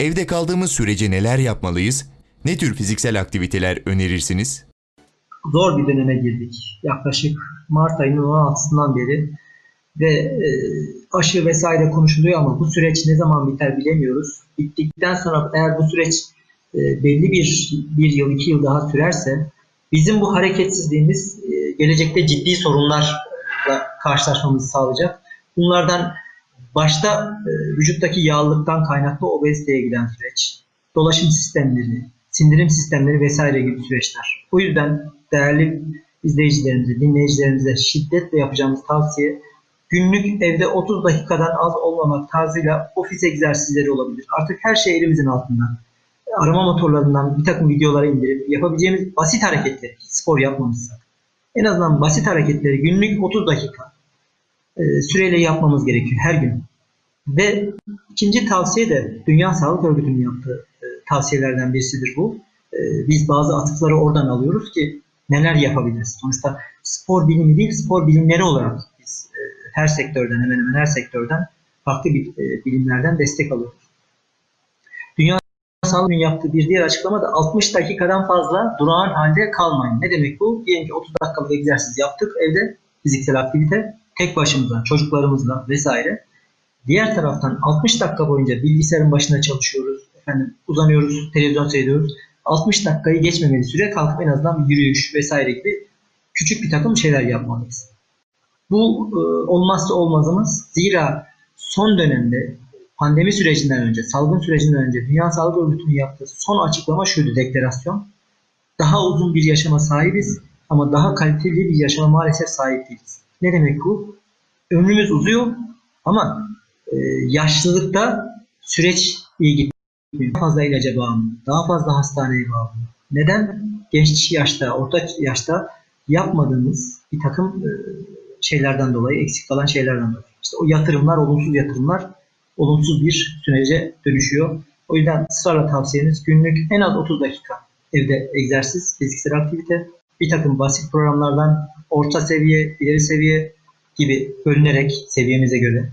Evde kaldığımız sürece neler yapmalıyız? Ne tür fiziksel aktiviteler önerirsiniz? Zor bir döneme girdik. Yaklaşık Mart ayının 16'sından beri ve e, aşı vesaire konuşuluyor ama bu süreç ne zaman biter bilemiyoruz. Bittikten sonra eğer bu süreç e, belli bir bir yıl, iki yıl daha sürerse bizim bu hareketsizliğimiz e, gelecekte ciddi sorunlarla karşılaşmamızı sağlayacak. Bunlardan başta e, vücuttaki yağlılıktan kaynaklı obeziteye giden süreç, dolaşım sistemleri, sindirim sistemleri vesaire gibi süreçler. O yüzden değerli izleyicilerimize, dinleyicilerimize şiddetle yapacağımız tavsiye günlük evde 30 dakikadan az olmamak tarzıyla ofis egzersizleri olabilir. Artık her şey elimizin altında. Arama motorlarından bir takım videoları indirip yapabileceğimiz basit hareketler, hiç spor yapmamışsak. En azından basit hareketleri günlük 30 dakika e, süreyle yapmamız gerekiyor her gün. Ve ikinci tavsiye de Dünya Sağlık Örgütü'nün yaptığı e, tavsiyelerden birisidir bu. E, biz bazı atıkları oradan alıyoruz ki neler yapabiliriz. Sonuçta spor bilimi değil, spor bilimleri olarak biz e, her sektörden, hemen hemen her sektörden farklı bilimlerden destek alıyoruz. Dünya Sağlık Örgütü'nün yaptığı bir diğer açıklama da 60 dakikadan fazla durağan halde kalmayın. Ne demek bu? Diyelim ki 30 dakikalık egzersiz yaptık evde, fiziksel aktivite, tek başımıza, çocuklarımızla vesaire. Diğer taraftan 60 dakika boyunca bilgisayarın başında çalışıyoruz, efendim uzanıyoruz, televizyon seyrediyoruz. 60 dakikayı geçmemeli süre kalkıp en azından bir yürüyüş vesaire gibi küçük bir takım şeyler yapmalıyız. Bu e, olmazsa olmazımız. Zira son dönemde pandemi sürecinden önce, salgın sürecinden önce Dünya Sağlık Örgütü'nün yaptığı son açıklama şuydu deklarasyon. Daha uzun bir yaşama sahibiz ama daha kaliteli bir yaşama maalesef sahip değiliz. Ne demek bu? Ömrümüz uzuyor ama yaşlılıkta süreç iyi gitmiyor. Daha fazla ilaca bağımlı, daha fazla hastaneye bağımlı. Neden? Genç yaşta, orta yaşta yapmadığımız bir takım e, şeylerden dolayı, eksik kalan şeylerden dolayı. İşte o yatırımlar, olumsuz yatırımlar olumsuz bir sürece dönüşüyor. O yüzden ısrarla tavsiyemiz günlük en az 30 dakika evde egzersiz, fiziksel aktivite, bir takım basit programlardan orta seviye, ileri seviye gibi bölünerek seviyemize göre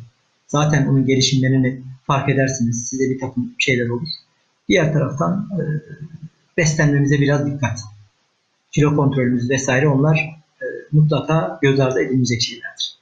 zaten onun gelişimlerini fark edersiniz. Size bir takım şeyler olur. Diğer taraftan e, beslenmemize biraz dikkat. Kilo kontrolümüz vesaire onlar e, mutlaka göz ardı edilecek şeylerdir.